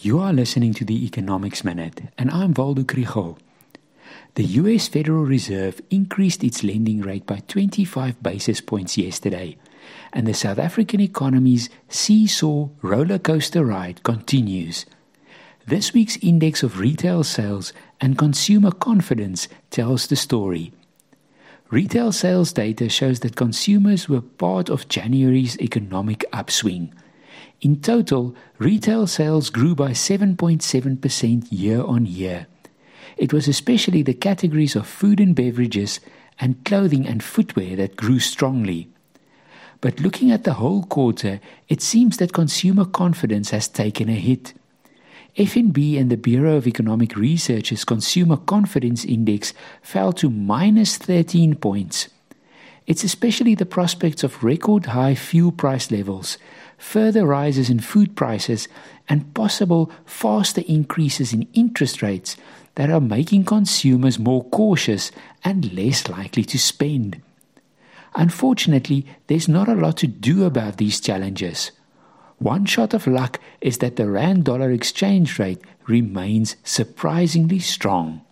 You are listening to the Economics Minute, and I'm Waldo Krugell. The US Federal Reserve increased its lending rate by 25 basis points yesterday, and the South African economy's seesaw roller coaster ride continues. This week's index of retail sales and consumer confidence tells the story. Retail sales data shows that consumers were part of January's economic upswing. In total, retail sales grew by 7.7% year on year. It was especially the categories of food and beverages and clothing and footwear that grew strongly. But looking at the whole quarter, it seems that consumer confidence has taken a hit. FNB and the Bureau of Economic Research's Consumer Confidence Index fell to minus 13 points. It's especially the prospects of record high fuel price levels, further rises in food prices, and possible faster increases in interest rates that are making consumers more cautious and less likely to spend. Unfortunately, there's not a lot to do about these challenges. One shot of luck is that the rand dollar exchange rate remains surprisingly strong.